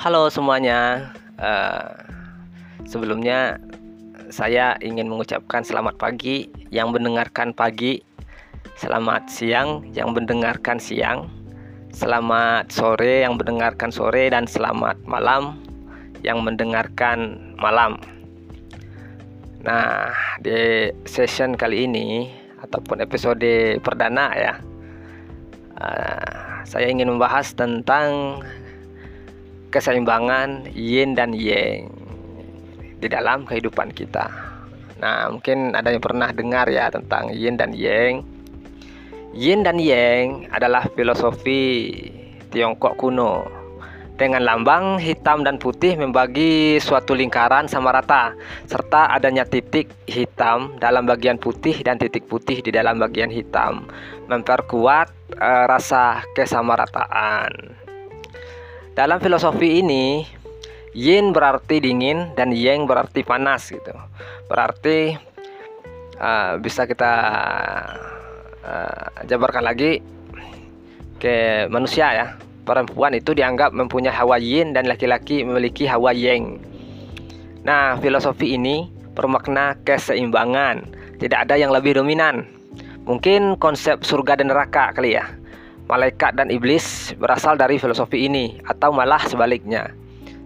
Halo semuanya. Uh, sebelumnya saya ingin mengucapkan selamat pagi yang mendengarkan pagi, selamat siang yang mendengarkan siang, selamat sore yang mendengarkan sore dan selamat malam yang mendengarkan malam. Nah, di session kali ini ataupun episode perdana ya, uh, saya ingin membahas tentang keseimbangan yin dan yang di dalam kehidupan kita. Nah, mungkin ada yang pernah dengar ya tentang yin dan yang. Yin dan yang adalah filosofi Tiongkok kuno. Dengan lambang hitam dan putih membagi suatu lingkaran sama rata, serta adanya titik hitam dalam bagian putih dan titik putih di dalam bagian hitam, memperkuat uh, rasa kesamarataan. Dalam filosofi ini, yin berarti dingin dan yang berarti panas gitu. Berarti uh, bisa kita uh, jabarkan lagi ke manusia ya. Perempuan itu dianggap mempunyai hawa yin dan laki-laki memiliki hawa yang. Nah, filosofi ini bermakna keseimbangan. Tidak ada yang lebih dominan. Mungkin konsep surga dan neraka kali ya malaikat dan iblis berasal dari filosofi ini atau malah sebaliknya.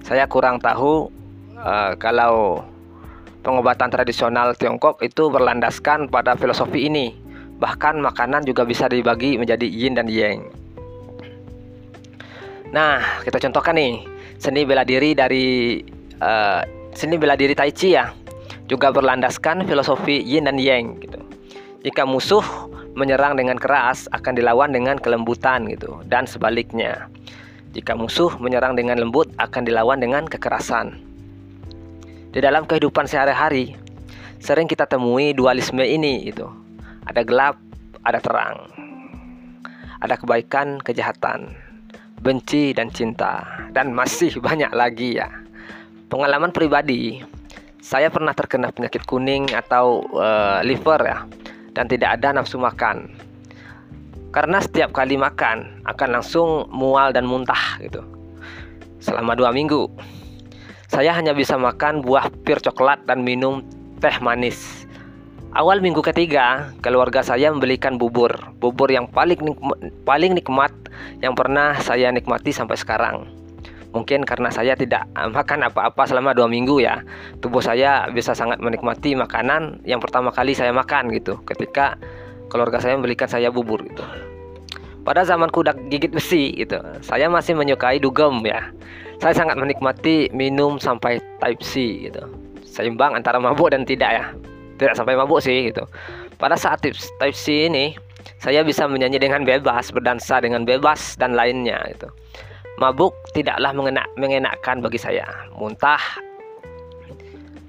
Saya kurang tahu uh, kalau pengobatan tradisional Tiongkok itu berlandaskan pada filosofi ini. Bahkan makanan juga bisa dibagi menjadi yin dan yang. Nah, kita contohkan nih seni bela diri dari uh, seni bela diri Tai Chi ya, juga berlandaskan filosofi yin dan yang gitu. Jika musuh menyerang dengan keras akan dilawan dengan kelembutan gitu dan sebaliknya. Jika musuh menyerang dengan lembut akan dilawan dengan kekerasan. Di dalam kehidupan sehari-hari sering kita temui dualisme ini itu. Ada gelap, ada terang. Ada kebaikan, kejahatan, benci dan cinta dan masih banyak lagi ya. Pengalaman pribadi, saya pernah terkena penyakit kuning atau uh, liver ya dan tidak ada nafsu makan. Karena setiap kali makan akan langsung mual dan muntah gitu. Selama dua minggu, saya hanya bisa makan buah pir coklat dan minum teh manis. Awal minggu ketiga, keluarga saya membelikan bubur, bubur yang paling nikmat, paling nikmat yang pernah saya nikmati sampai sekarang. Mungkin karena saya tidak eh, makan apa-apa selama dua minggu ya, tubuh saya bisa sangat menikmati makanan yang pertama kali saya makan gitu. Ketika keluarga saya membelikan saya bubur gitu. Pada zaman kuda gigit besi gitu, saya masih menyukai dugem ya. Saya sangat menikmati minum sampai type C gitu. Seimbang antara mabuk dan tidak ya. Tidak sampai mabuk sih gitu. Pada saat type C ini, saya bisa menyanyi dengan bebas, berdansa dengan bebas dan lainnya gitu. Mabuk tidaklah mengenak, mengenakkan bagi saya. Muntah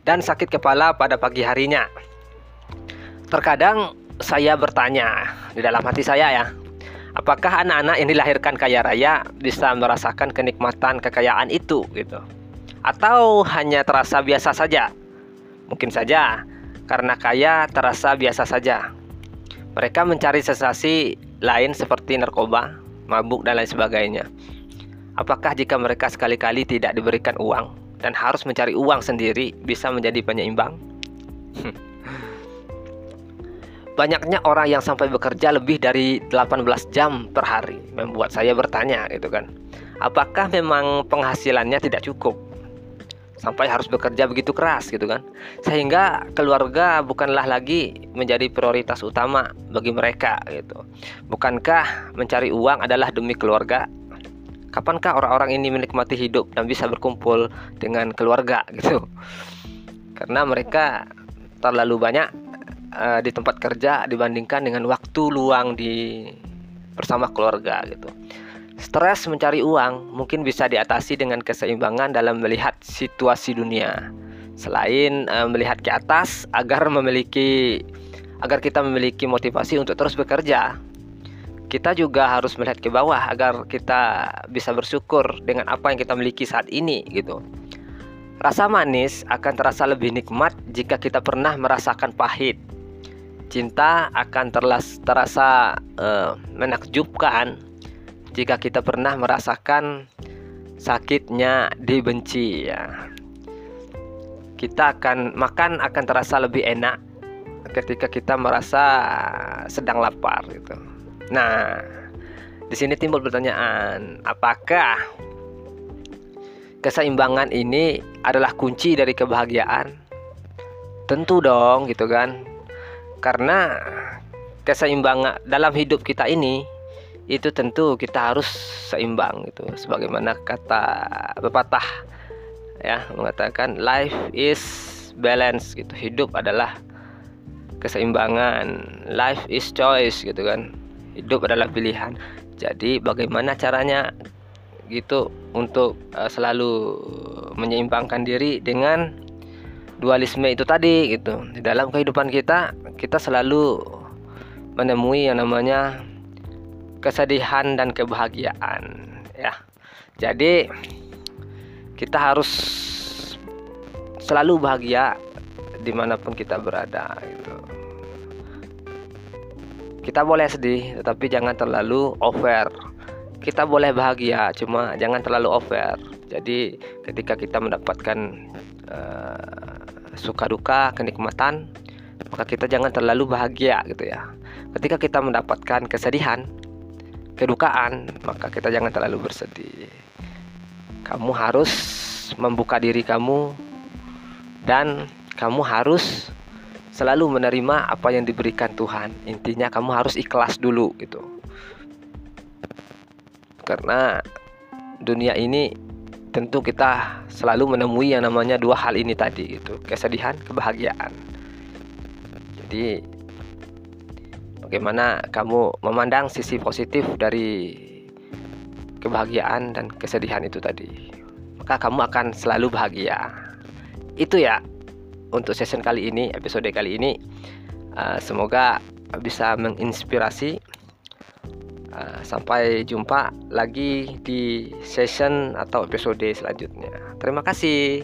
dan sakit kepala pada pagi harinya. Terkadang saya bertanya di dalam hati saya ya, apakah anak-anak yang dilahirkan kaya raya bisa merasakan kenikmatan kekayaan itu gitu? Atau hanya terasa biasa saja? Mungkin saja karena kaya terasa biasa saja. Mereka mencari sensasi lain seperti narkoba, mabuk dan lain sebagainya. Apakah jika mereka sekali-kali tidak diberikan uang dan harus mencari uang sendiri bisa menjadi penyeimbang? Banyaknya orang yang sampai bekerja lebih dari 18 jam per hari membuat saya bertanya gitu kan. Apakah memang penghasilannya tidak cukup? Sampai harus bekerja begitu keras gitu kan. Sehingga keluarga bukanlah lagi menjadi prioritas utama bagi mereka gitu. Bukankah mencari uang adalah demi keluarga kapankah orang-orang ini menikmati hidup dan bisa berkumpul dengan keluarga gitu? Karena mereka terlalu banyak uh, di tempat kerja dibandingkan dengan waktu luang di bersama keluarga gitu. Stres mencari uang mungkin bisa diatasi dengan keseimbangan dalam melihat situasi dunia. Selain uh, melihat ke atas agar memiliki agar kita memiliki motivasi untuk terus bekerja kita juga harus melihat ke bawah agar kita bisa bersyukur dengan apa yang kita miliki saat ini gitu. Rasa manis akan terasa lebih nikmat jika kita pernah merasakan pahit. Cinta akan terlas, terasa uh, menakjubkan jika kita pernah merasakan sakitnya dibenci ya. Kita akan makan akan terasa lebih enak ketika kita merasa sedang lapar gitu. Nah, di sini timbul pertanyaan, apakah keseimbangan ini adalah kunci dari kebahagiaan? Tentu dong gitu kan. Karena keseimbangan dalam hidup kita ini itu tentu kita harus seimbang gitu sebagaimana kata pepatah ya mengatakan life is balance gitu hidup adalah keseimbangan life is choice gitu kan hidup adalah pilihan. Jadi bagaimana caranya gitu untuk uh, selalu menyeimbangkan diri dengan dualisme itu tadi gitu. Di dalam kehidupan kita kita selalu menemui yang namanya kesedihan dan kebahagiaan ya. Jadi kita harus selalu bahagia di mana pun kita berada gitu kita boleh sedih tetapi jangan terlalu over. Kita boleh bahagia cuma jangan terlalu over. Jadi ketika kita mendapatkan uh, suka duka kenikmatan maka kita jangan terlalu bahagia gitu ya. Ketika kita mendapatkan kesedihan kedukaan, maka kita jangan terlalu bersedih. Kamu harus membuka diri kamu dan kamu harus selalu menerima apa yang diberikan Tuhan. Intinya kamu harus ikhlas dulu gitu. Karena dunia ini tentu kita selalu menemui yang namanya dua hal ini tadi gitu, kesedihan, kebahagiaan. Jadi bagaimana kamu memandang sisi positif dari kebahagiaan dan kesedihan itu tadi maka kamu akan selalu bahagia itu ya untuk session kali ini episode kali ini uh, semoga bisa menginspirasi. Uh, sampai jumpa lagi di session atau episode selanjutnya. Terima kasih